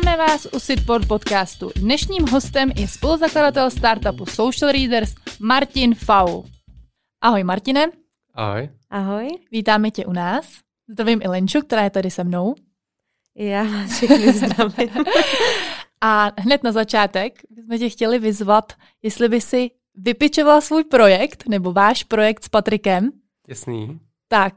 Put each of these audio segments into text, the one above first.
Vítáme vás u Sitport podcastu. Dnešním hostem je spoluzakladatel startupu Social Readers Martin Faul. Ahoj Martine. Ahoj. Ahoj. Vítáme tě u nás. Zdravím i Lenču, která je tady se mnou. Já vás všechny zdravím. A hned na začátek bychom tě chtěli vyzvat, jestli by si vypičoval svůj projekt, nebo váš projekt s Patrikem. Jasný. Tak,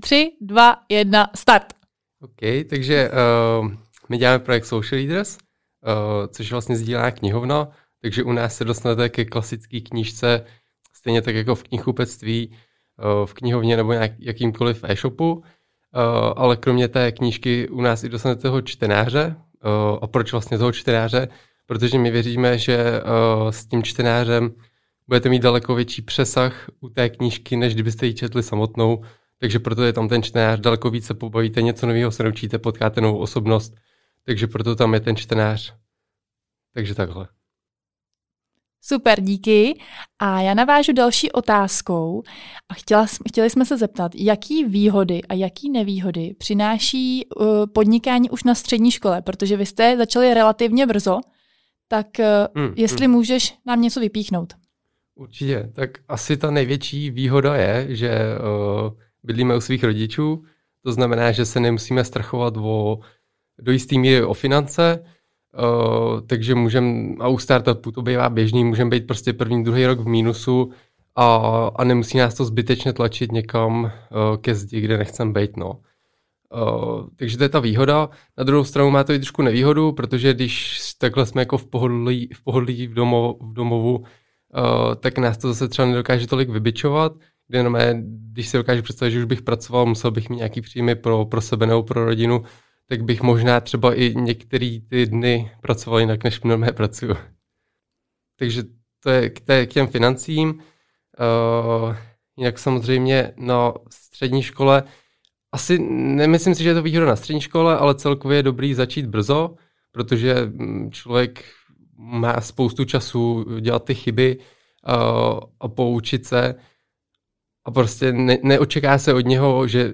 tři, dva, jedna, start. OK, takže uh, my děláme projekt Social Leaders, uh, což je vlastně sdílená knihovna, takže u nás se dostanete ke klasické knížce, stejně tak jako v knihkupectví, uh, v knihovně nebo nějak, jakýmkoliv e-shopu, uh, ale kromě té knížky u nás i dostanete toho čtenáře. A proč vlastně toho čtenáře? Protože my věříme, že s tím čtenářem budete mít daleko větší přesah u té knížky, než kdybyste ji četli samotnou, takže proto je tam ten čtenář, daleko více pobavíte, něco nového se naučíte, potkáte novou osobnost, takže proto tam je ten čtenář. Takže takhle. Super, díky. A já navážu další otázkou a chtěla, chtěli jsme se zeptat, jaký výhody a jaký nevýhody přináší uh, podnikání už na střední škole, protože vy jste začali relativně brzo, tak uh, hmm, jestli hmm. můžeš nám něco vypíchnout. Určitě, tak asi ta největší výhoda je, že uh, bydlíme u svých rodičů, to znamená, že se nemusíme strachovat o, do jistý míry o finance, uh, takže můžeme, a u startupu to bývá běžný, můžeme být prostě první, druhý rok v mínusu a, a nemusí nás to zbytečně tlačit někam uh, ke zdi, kde nechcem být, no. Uh, takže to je ta výhoda. Na druhou stranu má to i trošku nevýhodu, protože když takhle jsme jako v pohodlí v, pohodlí v, domo, v domovu, uh, tak nás to zase třeba nedokáže tolik vybičovat, kde jenom je, když si dokážu představit, že už bych pracoval, musel bych mít nějaký příjmy pro, pro sebe nebo pro rodinu, tak bych možná třeba i některé ty dny pracoval jinak, než normálně pracuju. Takže to je k, té, k těm financím. Uh, jinak samozřejmě na střední škole, asi nemyslím si, že je to výhoda na střední škole, ale celkově je dobrý začít brzo, protože mm, člověk má spoustu času dělat ty chyby uh, a poučit se a prostě ne, neočeká se od něho, že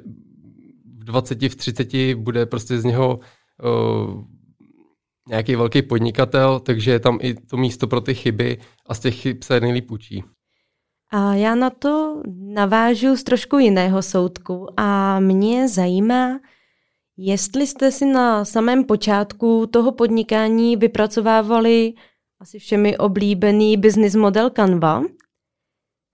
v 20, v 30 bude prostě z něho uh, nějaký velký podnikatel, takže je tam i to místo pro ty chyby a z těch chyb se nejlíp učí. A já na to navážu z trošku jiného soudku a mě zajímá, jestli jste si na samém počátku toho podnikání vypracovávali asi všemi oblíbený business model Canva,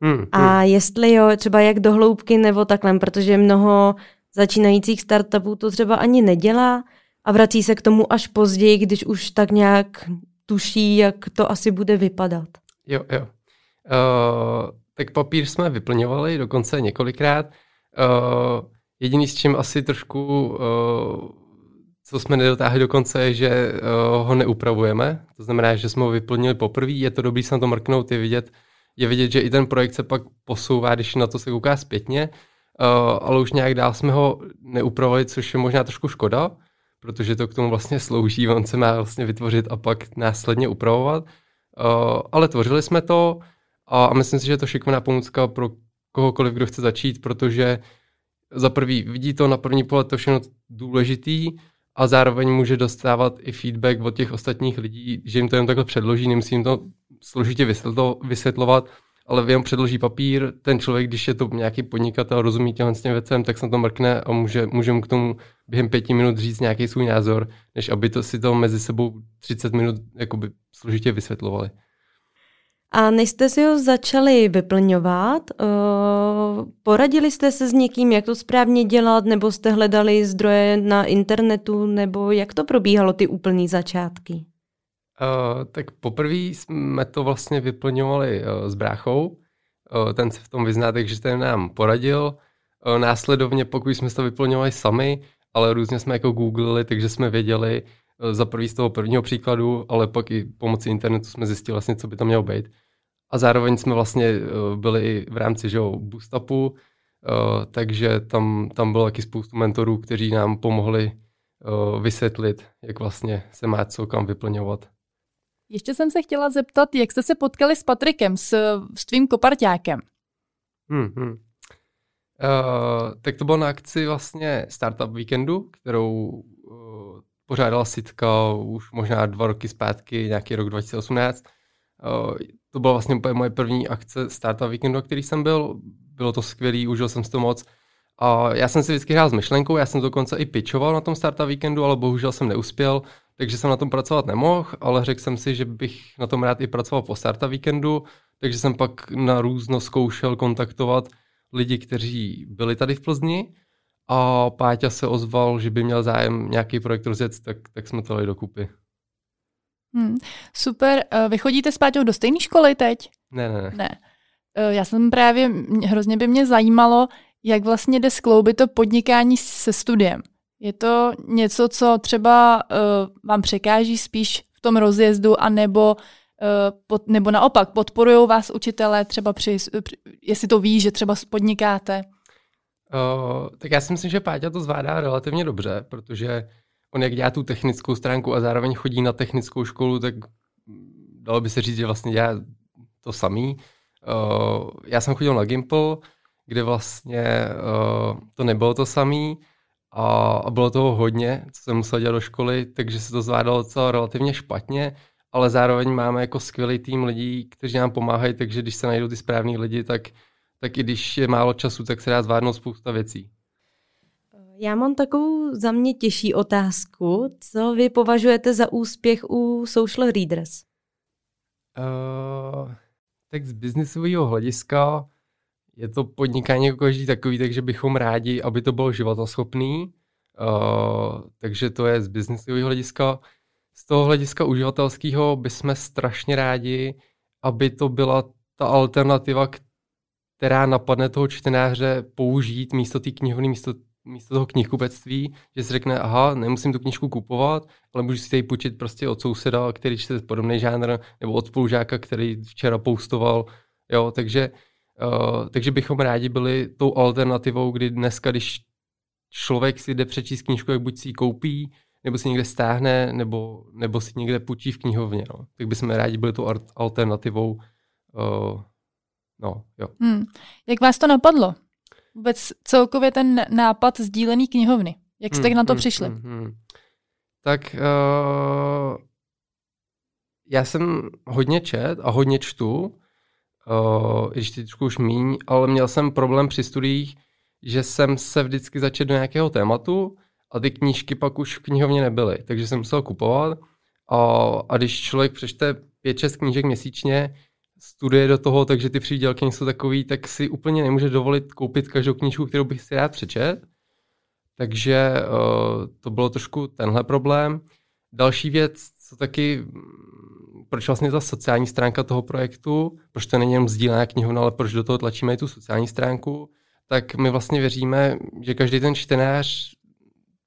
Hmm, a hmm. jestli jo, třeba jak do hloubky nebo takhle, protože mnoho začínajících startupů to třeba ani nedělá a vrací se k tomu až později, když už tak nějak tuší, jak to asi bude vypadat. Jo, jo. Uh, tak papír jsme vyplňovali dokonce několikrát. Uh, jediný s čím asi trošku, uh, co jsme nedotáhli do konce, je, že uh, ho neupravujeme. To znamená, že jsme ho vyplnili poprvé, je to dobrý se na to mrknout, je vidět, je vidět, že i ten projekt se pak posouvá, když na to se kouká zpětně, uh, ale už nějak dál jsme ho neupravili, což je možná trošku škoda, protože to k tomu vlastně slouží, on se má vlastně vytvořit a pak následně upravovat. Uh, ale tvořili jsme to a, myslím si, že je to šikovná pomůcka pro kohokoliv, kdo chce začít, protože za prvý vidí to na první pohled to všechno důležitý a zároveň může dostávat i feedback od těch ostatních lidí, že jim to jen takhle předloží, nemusí jim to složitě vysvětlovat, ale jenom předloží papír, ten člověk, když je to nějaký podnikatel, rozumí těmhle s těm věcem, tak se to mrkne a může, může mu k tomu během pěti minut říct nějaký svůj názor, než aby to si to mezi sebou 30 minut jakoby složitě vysvětlovali. A než jste si ho začali vyplňovat, uh, poradili jste se s někým, jak to správně dělat, nebo jste hledali zdroje na internetu, nebo jak to probíhalo ty úplné začátky? Uh, tak poprvé jsme to vlastně vyplňovali uh, s bráchou. Uh, ten se v tom vyzná, takže ten nám poradil. Uh, následovně, pokud jsme to vyplňovali sami, ale různě jsme jako googlili, takže jsme věděli uh, za prvý z toho prvního příkladu, ale pak i pomocí internetu jsme zjistili vlastně, co by to mělo být. A zároveň jsme vlastně uh, byli i v rámci že Boostupu, uh, takže tam, tam bylo taky spoustu mentorů, kteří nám pomohli uh, vysvětlit, jak vlastně se má co kam vyplňovat. Ještě jsem se chtěla zeptat, jak jste se potkali s Patrikem, s, s tvým koparťákem? Hmm, hmm. Uh, tak to bylo na akci vlastně Startup Weekendu, kterou uh, pořádala Sitka už možná dva roky zpátky, nějaký rok 2018. To byla vlastně moje první akce Startup Weekendu, na který jsem byl. Bylo to skvělé, užil jsem si to moc. A já jsem si vždycky hrál s myšlenkou, já jsem dokonce i pitchoval na tom Startup Weekendu, ale bohužel jsem neuspěl, takže jsem na tom pracovat nemohl, ale řekl jsem si, že bych na tom rád i pracoval po Startup Weekendu, takže jsem pak na různo zkoušel kontaktovat lidi, kteří byli tady v Plzni a Páťa se ozval, že by měl zájem nějaký projekt rozjet, tak, tak jsme to dali dokupy. Hmm, super. Eh, vy chodíte s Páťou do stejné školy teď? Ne, ne, ne. ne. Eh, já jsem právě, hrozně by mě zajímalo, jak vlastně jde skloubit to podnikání se studiem. Je to něco, co třeba uh, vám překáží spíš v tom rozjezdu, anebo, uh, pod, nebo naopak podporují vás učitelé třeba při, jestli to ví, že třeba podnikáte? Uh, tak já si myslím, že Páťa to zvládá relativně dobře, protože on jak dělá tu technickou stránku a zároveň chodí na technickou školu, tak dalo by se říct, že vlastně dělá to samý. Uh, já jsem chodil na Gimple, kde vlastně uh, to nebylo to samý a, a bylo toho hodně, co jsem musel dělat do školy, takže se to zvládalo docela relativně špatně, ale zároveň máme jako skvělý tým lidí, kteří nám pomáhají, takže když se najdou ty správní lidi, tak, tak i když je málo času, tak se dá zvládnout spousta věcí. Já mám takovou za mě těžší otázku. Co vy považujete za úspěch u Social Readers? Uh, tak z biznisového hlediska je to podnikání jako každý takový, takže bychom rádi, aby to bylo životoschopný. Uh, takže to je z biznisového hlediska. Z toho hlediska uživatelského bychom strašně rádi, aby to byla ta alternativa, která napadne toho čtenáře použít místo té knihovny, místo, místo toho knihkupectví, že si řekne, aha, nemusím tu knižku kupovat, ale můžu si tady půjčit prostě od souseda, který čte podobný žánr, nebo od spolužáka, který včera postoval. Jo, takže Uh, takže bychom rádi byli tou alternativou, kdy dneska, když člověk si jde přečíst knížku, jak buď si ji koupí, nebo si někde stáhne, nebo, nebo si někde půjčí v knihovně. No. Tak bychom rádi byli tou alternativou. Uh, no, jo. Hmm. Jak vás to napadlo? Vůbec celkově ten nápad sdílený knihovny. Jak jste hmm, na to hmm, přišli? Hmm, hmm. Tak uh, já jsem hodně čet a hodně čtu uh, když trošku už míň, ale měl jsem problém při studiích, že jsem se vždycky začal do nějakého tématu a ty knížky pak už v knihovně nebyly, takže jsem musel kupovat a, a když člověk přečte 5-6 knížek měsíčně, studuje do toho, takže ty přídělky jsou takový, tak si úplně nemůže dovolit koupit každou knížku, kterou bych si rád přečet. Takže uh, to bylo trošku tenhle problém. Další věc, co taky proč vlastně ta sociální stránka toho projektu, proč to není jenom sdílená knihovna, ale proč do toho tlačíme i tu sociální stránku, tak my vlastně věříme, že každý ten čtenář,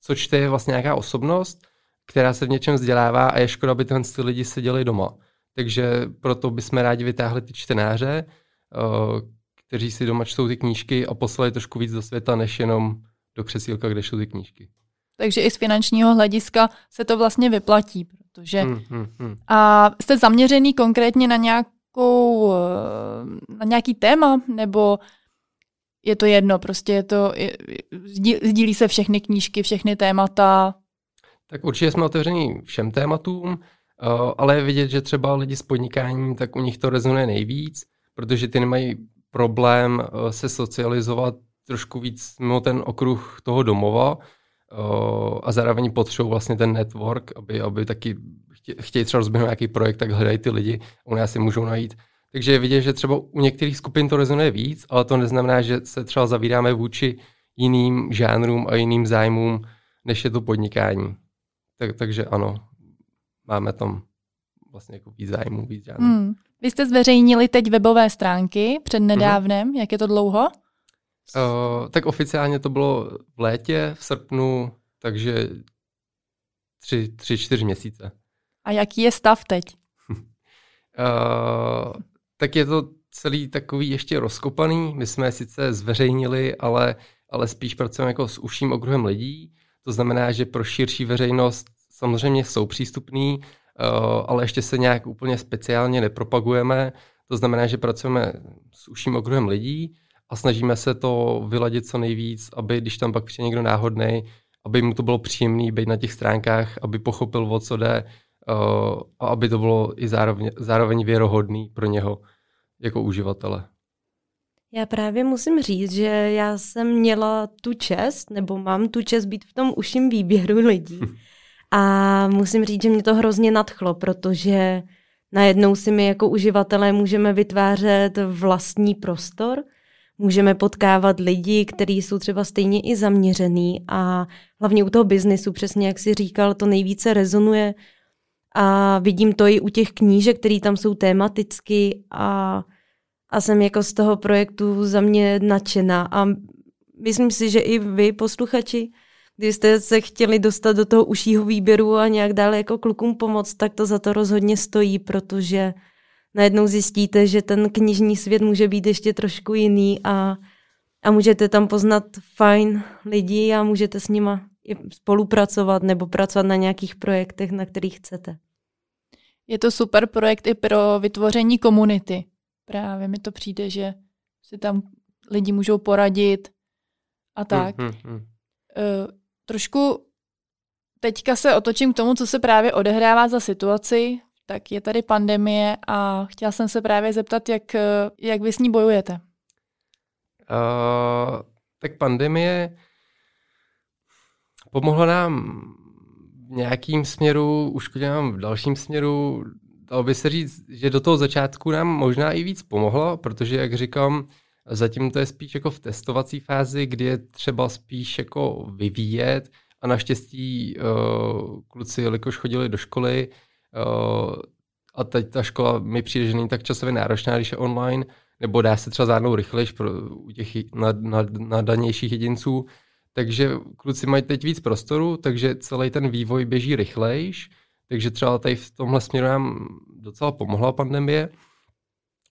co čte, je vlastně nějaká osobnost, která se v něčem vzdělává a je škoda, aby tyhle ty lidi seděli doma. Takže proto bychom rádi vytáhli ty čtenáře, eh, kteří si doma čtou ty knížky a poslali trošku víc do světa, než jenom do křesílka, kde jsou ty knížky. Takže i z finančního hlediska se to vlastně vyplatí, protože hmm, hmm, hmm. a jste zaměřený konkrétně na nějakou, eh, na nějaký téma, nebo je to jedno, prostě je to, je, sdílí se všechny knížky, všechny témata? Tak určitě jsme otevření všem tématům, eh, ale je vidět, že třeba lidi s podnikáním, tak u nich to rezonuje nejvíc, protože ty nemají problém eh, se socializovat trošku víc mimo ten okruh toho domova, a zároveň potřebují vlastně ten network, aby, aby taky chtějí třeba rozběhnout nějaký projekt, tak hledají ty lidi, u nás si můžou najít. Takže je vidět, že třeba u některých skupin to rezonuje víc, ale to neznamená, že se třeba zavíráme vůči jiným žánrům a jiným zájmům, než je to podnikání. Tak, takže ano, máme tam vlastně jako víc zájmů, víc žánrů. Hmm. Vy jste zveřejnili teď webové stránky před nedávnem, mm-hmm. jak je to dlouho? Uh, tak oficiálně to bylo v létě, v srpnu, takže tři, tři čtyři měsíce. A jaký je stav teď? uh, tak je to celý takový ještě rozkopaný. My jsme sice zveřejnili, ale, ale spíš pracujeme jako s užším okruhem lidí. To znamená, že pro širší veřejnost samozřejmě jsou přístupný, uh, ale ještě se nějak úplně speciálně nepropagujeme. To znamená, že pracujeme s užším okruhem lidí a snažíme se to vyladit co nejvíc, aby když tam pak přijde někdo náhodný, aby mu to bylo příjemné být na těch stránkách, aby pochopil, o co jde uh, a aby to bylo i zároveň, zároveň věrohodný pro něho jako uživatele. Já právě musím říct, že já jsem měla tu čest, nebo mám tu čest být v tom uším výběru lidí. A musím říct, že mě to hrozně nadchlo, protože najednou si my jako uživatelé můžeme vytvářet vlastní prostor, můžeme potkávat lidi, kteří jsou třeba stejně i zaměřený a hlavně u toho biznesu, přesně jak si říkal, to nejvíce rezonuje. A vidím to i u těch knížek, které tam jsou tematicky a a jsem jako z toho projektu za mě nadšená. A myslím si, že i vy, posluchači, když jste se chtěli dostat do toho užšího výběru a nějak dále jako klukům pomoct, tak to za to rozhodně stojí, protože najednou zjistíte, že ten knižní svět může být ještě trošku jiný a, a můžete tam poznat fajn lidi a můžete s nima spolupracovat nebo pracovat na nějakých projektech, na kterých chcete. Je to super projekt i pro vytvoření komunity. Právě mi to přijde, že si tam lidi můžou poradit a tak. Hmm, hmm, hmm. Uh, trošku teďka se otočím k tomu, co se právě odehrává za situaci. Tak je tady pandemie a chtěla jsem se právě zeptat, jak, jak vy s ní bojujete. Uh, tak pandemie pomohla nám v nějakým směru, uškodila nám v dalším směru dalo by se říct, že do toho začátku nám možná i víc pomohlo, protože, jak říkám, zatím to je spíš jako v testovací fázi, kdy je třeba spíš jako vyvíjet a naštěstí uh, kluci, jelikož chodili do školy uh, a teď ta škola mi přijde, že není tak časově náročná, když je online, nebo dá se třeba zvládnout rychlejš pro, u těch nad, nad, nadanějších jedinců, takže kluci mají teď víc prostoru, takže celý ten vývoj běží rychlejš, takže třeba tady v tomhle směru nám docela pomohla pandemie.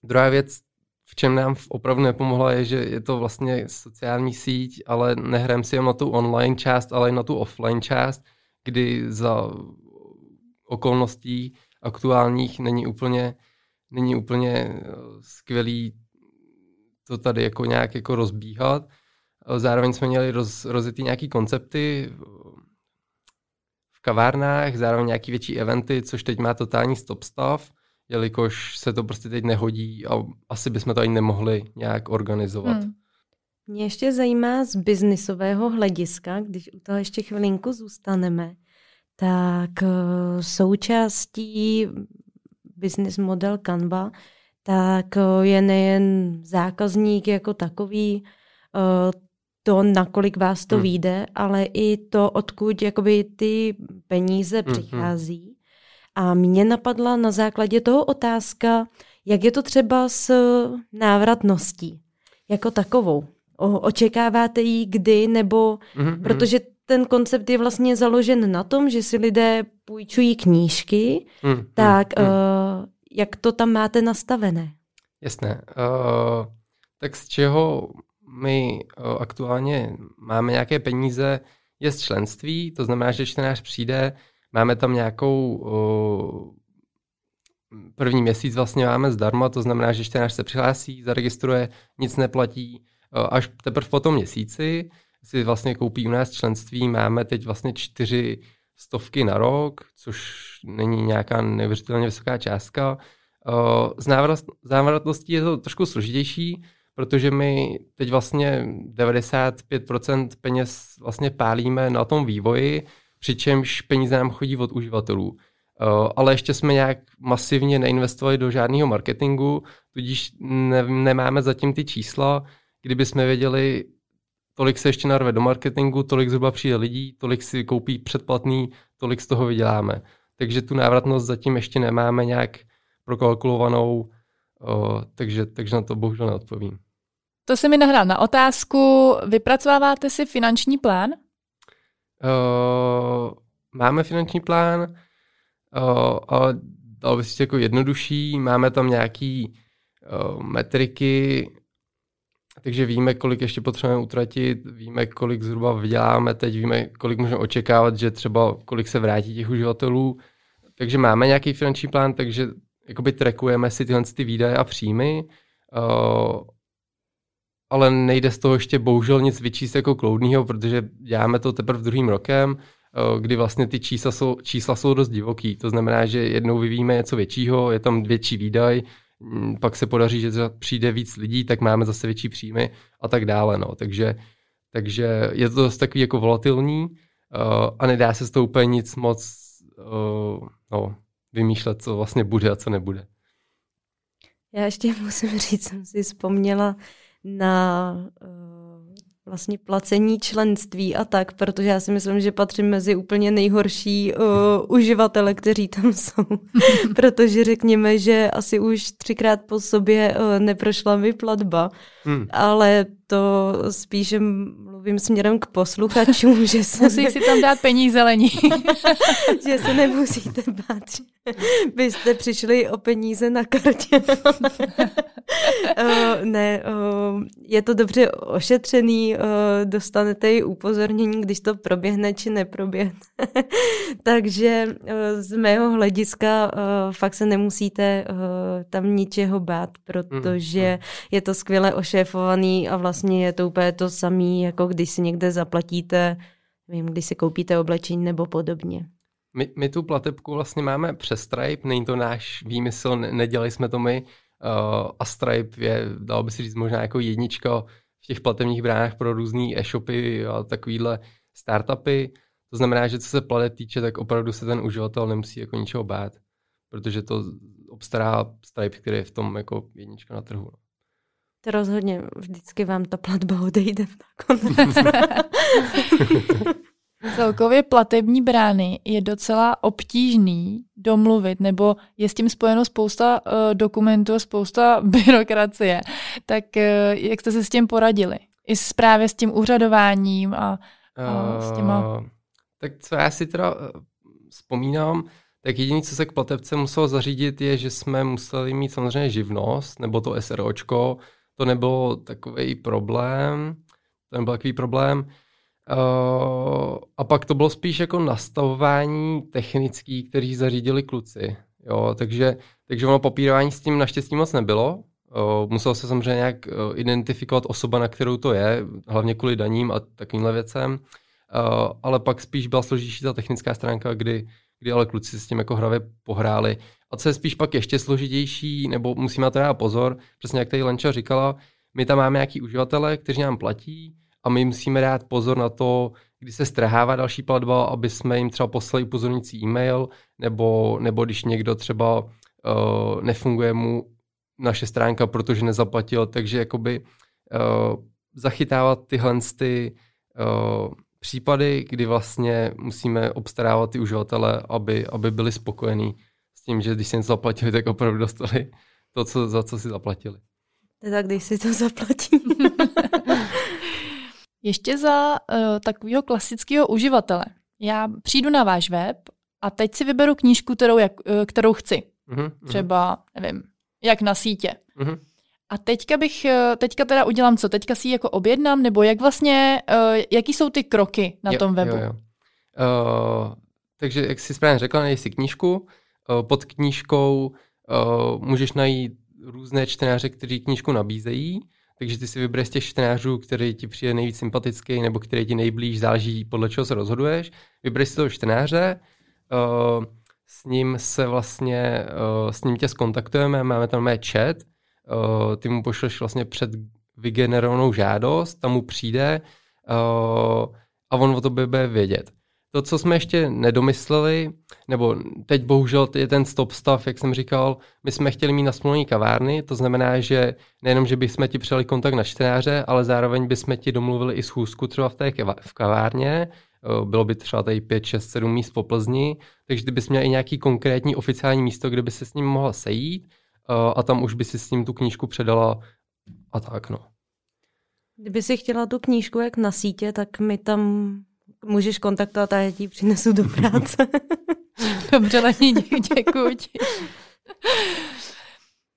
Druhá věc, v čem nám opravdu nepomohla, je, že je to vlastně sociální síť, ale nehrám si jen na tu online část, ale i na tu offline část, kdy za okolností aktuálních není úplně, není úplně eh, skvělý to tady jako nějak jako rozbíhat. Zároveň jsme měli roz, rozjetý nějaký koncepty, kavárnách, zároveň nějaký větší eventy, což teď má totální stop stav, jelikož se to prostě teď nehodí a asi bychom to ani nemohli nějak organizovat. Hmm. Mě ještě zajímá z biznisového hlediska, když u toho ještě chvilinku zůstaneme, tak eh, součástí business model Canva, tak eh, je nejen zákazník jako takový, eh, to, nakolik vás to hmm. vyjde, ale i to, odkud jakoby ty peníze hmm. přichází. A mě napadla na základě toho otázka, jak je to třeba s návratností jako takovou. O, očekáváte ji kdy, nebo hmm. protože ten koncept je vlastně založen na tom, že si lidé půjčují knížky, hmm. tak hmm. Uh, jak to tam máte nastavené? Jasné. Uh, tak z čeho my aktuálně máme nějaké peníze, je z členství, to znamená, že čtenář přijde, máme tam nějakou první měsíc vlastně máme zdarma, to znamená, že čtenář se přihlásí, zaregistruje, nic neplatí, až teprve po tom měsíci si vlastně koupí u nás členství, máme teď vlastně čtyři stovky na rok, což není nějaká neuvěřitelně vysoká částka. Z návratností je to trošku složitější, protože my teď vlastně 95% peněz vlastně pálíme na tom vývoji, přičemž peníze nám chodí od uživatelů. Uh, ale ještě jsme nějak masivně neinvestovali do žádného marketingu, tudíž ne, nemáme zatím ty čísla. Kdyby jsme věděli, tolik se ještě narve do marketingu, tolik zhruba přijde lidí, tolik si koupí předplatný, tolik z toho vyděláme. Takže tu návratnost zatím ještě nemáme nějak prokalkulovanou, uh, takže, takže na to bohužel neodpovím. To se mi nahrál na otázku. Vypracováváte si finanční plán? Uh, máme finanční plán, uh, ale dalo by se jako jednodušší. Máme tam nějaký uh, metriky, takže víme, kolik ještě potřebujeme utratit, víme, kolik zhruba vyděláme teď, víme, kolik můžeme očekávat, že třeba kolik se vrátí těch uživatelů. Takže máme nějaký finanční plán, takže jakoby trackujeme si tyhle ty výdaje a příjmy. Uh, ale nejde z toho ještě bohužel nic vyčíst jako kloudního, protože děláme to teprve druhým rokem, uh, kdy vlastně ty čísla jsou, čísla jsou dost divoký. To znamená, že jednou vyvíjíme něco většího, je tam větší výdaj, pak se podaří, že přijde víc lidí, tak máme zase větší příjmy a tak dále. No. Takže, takže je to dost takový jako volatilní uh, a nedá se s tou úplně nic moc uh, no, vymýšlet, co vlastně bude a co nebude. Já ještě musím říct, jsem si vzpomněla na uh, vlastně placení členství a tak, protože já si myslím, že patřím mezi úplně nejhorší uh, uživatele, kteří tam jsou. protože řekněme, že asi už třikrát po sobě uh, neprošla mi platba, hmm. ale to spíše mluvím směrem k posluchačům, že se... Musí si tam dát peníze lení. že se nemusíte bát, že byste přišli o peníze na kartě. uh, ne, uh, je to dobře ošetřený, uh, dostanete i upozornění, když to proběhne či neproběhne. Takže uh, z mého hlediska uh, fakt se nemusíte uh, tam ničeho bát, protože mm, je to skvěle ošéfovaný a vlastně je to úplně to samé, jako když si někde zaplatíte, nevím, když si koupíte oblečení nebo podobně. My, my tu platebku vlastně máme přes Stripe, není to náš výmysl, ne, nedělali jsme to my uh, a Stripe je, dalo by si říct, možná jako jednička v těch platebních bránách pro různé e-shopy a takovýhle startupy. To znamená, že co se plateb týče, tak opravdu se ten uživatel nemusí jako ničeho bát, protože to obstará Stripe, který je v tom jako jednička na trhu. No. To rozhodně vždycky vám ta platba odejde nakonec. Celkově platební brány je docela obtížný domluvit, nebo je s tím spojeno spousta uh, dokumentů, spousta byrokracie. Tak uh, jak jste se s tím poradili? I s právě s tím úřadováním a, a uh, s těma... Eh, tak co já si teda uh, vzpomínám, tak jediné, co se k platebce muselo zařídit, je, že jsme museli mít samozřejmě živnost, nebo to SROčko, to nebylo takový problém, to nebyl takový problém. Uh, a pak to bylo spíš jako nastavování technický, který zařídili kluci. Jo, takže, takže ono papírování s tím naštěstí moc nebylo. Uh, muselo se samozřejmě nějak uh, identifikovat osoba, na kterou to je, hlavně kvůli daním a takovýmhle věcem. Uh, ale pak spíš byla složitější ta technická stránka, kdy, kdy ale kluci s tím jako hravě pohráli. A co je spíš pak ještě složitější, nebo musíme to dát pozor, přesně jak tady Lenča říkala, my tam máme nějaký uživatele, kteří nám platí, a my musíme dát pozor na to, kdy se strhává další platba, aby jsme jim třeba poslali upozorňující e-mail, nebo, nebo když někdo třeba uh, nefunguje mu naše stránka, protože nezaplatil, takže jakoby uh, zachytávat tyhle ty, uh, případy, kdy vlastně musíme obstarávat ty uživatele, aby, aby byli spokojení s tím, že když si něco zaplatili, tak opravdu dostali to, co, za co si zaplatili. Teda když si to zaplatí. Ještě za uh, takového klasického uživatele. Já přijdu na váš web a teď si vyberu knížku, kterou, jak, uh, kterou chci. Uh-huh, Třeba, nevím, jak na sítě. Uh-huh. A teďka bych, uh, teďka teda udělám co? Teďka si ji jako objednám, nebo jak vlastně, uh, jaký jsou ty kroky na jo, tom webu? Jo, jo. Uh, takže, jak jsi správně řekla, najdi si knížku. Uh, pod knížkou uh, můžeš najít různé čtenáře, kteří knížku nabízejí. Takže ty si vybereš těch čtenářů, který ti přijde nejvíc sympatický nebo který ti nejblíž, záleží podle čeho se rozhoduješ. Vybereš si toho čtenáře, uh, s ním se vlastně, uh, s ním tě skontaktujeme, máme tam mé chat, uh, ty mu pošleš vlastně před vygenerovanou žádost, tam mu přijde uh, a on o tobě bude vědět. To, co jsme ještě nedomysleli, nebo teď bohužel je ten stop stav, jak jsem říkal, my jsme chtěli mít nasmluvený kavárny, to znamená, že nejenom, že bychom ti přijali kontakt na čtenáře, ale zároveň bychom ti domluvili i schůzku třeba v té v kavárně, bylo by třeba tady 5, 6, 7 míst po Plzni, takže bys měl i nějaký konkrétní oficiální místo, kde by se s ním mohla sejít a tam už by si s ním tu knížku předala a tak no. Kdyby si chtěla tu knížku jak na sítě, tak my tam můžeš kontaktovat a já ti přinesu do práce. Dobře, Lení, děkuji ti.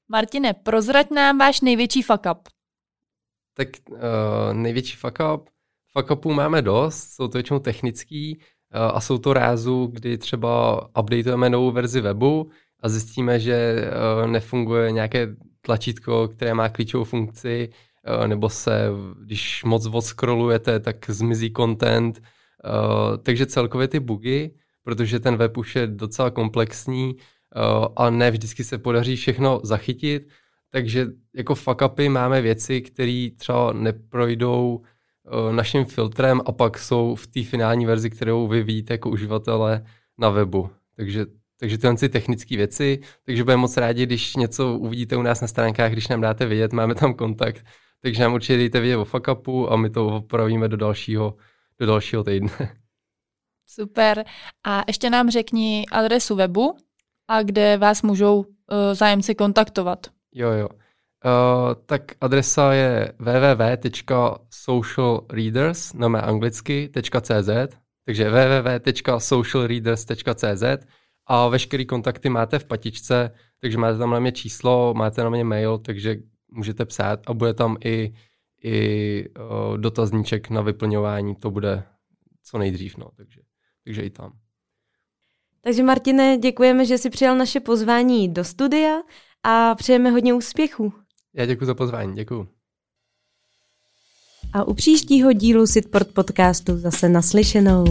Martine, prozrať nám váš největší fuck up. Tak uh, největší fuck up, fuck upů máme dost, jsou to většinou technický uh, a jsou to rázu, kdy třeba updateujeme novou verzi webu a zjistíme, že uh, nefunguje nějaké tlačítko, které má klíčovou funkci, uh, nebo se, když moc odscrollujete, tak zmizí content. Uh, takže celkově ty bugy, protože ten web už je docela komplexní a ne vždycky se podaří všechno zachytit, takže jako fuck upy máme věci, které třeba neprojdou naším filtrem a pak jsou v té finální verzi, kterou vy vidíte jako uživatelé na webu. Takže, takže tyhle ty technické věci, takže budeme moc rádi, když něco uvidíte u nás na stránkách, když nám dáte vědět, máme tam kontakt, takže nám určitě dejte vědět o fuck upu a my to opravíme do dalšího, do dalšího týdne. Super. A ještě nám řekni adresu webu a kde vás můžou uh, zájemci kontaktovat. Jo, jo. Uh, tak adresa je www.socialreaders, no mé anglicky, .cz, takže www.socialreaders.cz a veškerý kontakty máte v patičce, takže máte tam na mě číslo, máte na mě mail, takže můžete psát a bude tam i, i uh, dotazníček na vyplňování, to bude co nejdřív, no, takže, takže i tam. Takže Martine, děkujeme, že jsi přijal naše pozvání do studia a přejeme hodně úspěchů. Já děkuji za pozvání, děkuji. A u příštího dílu Sitport podcastu zase naslyšenou.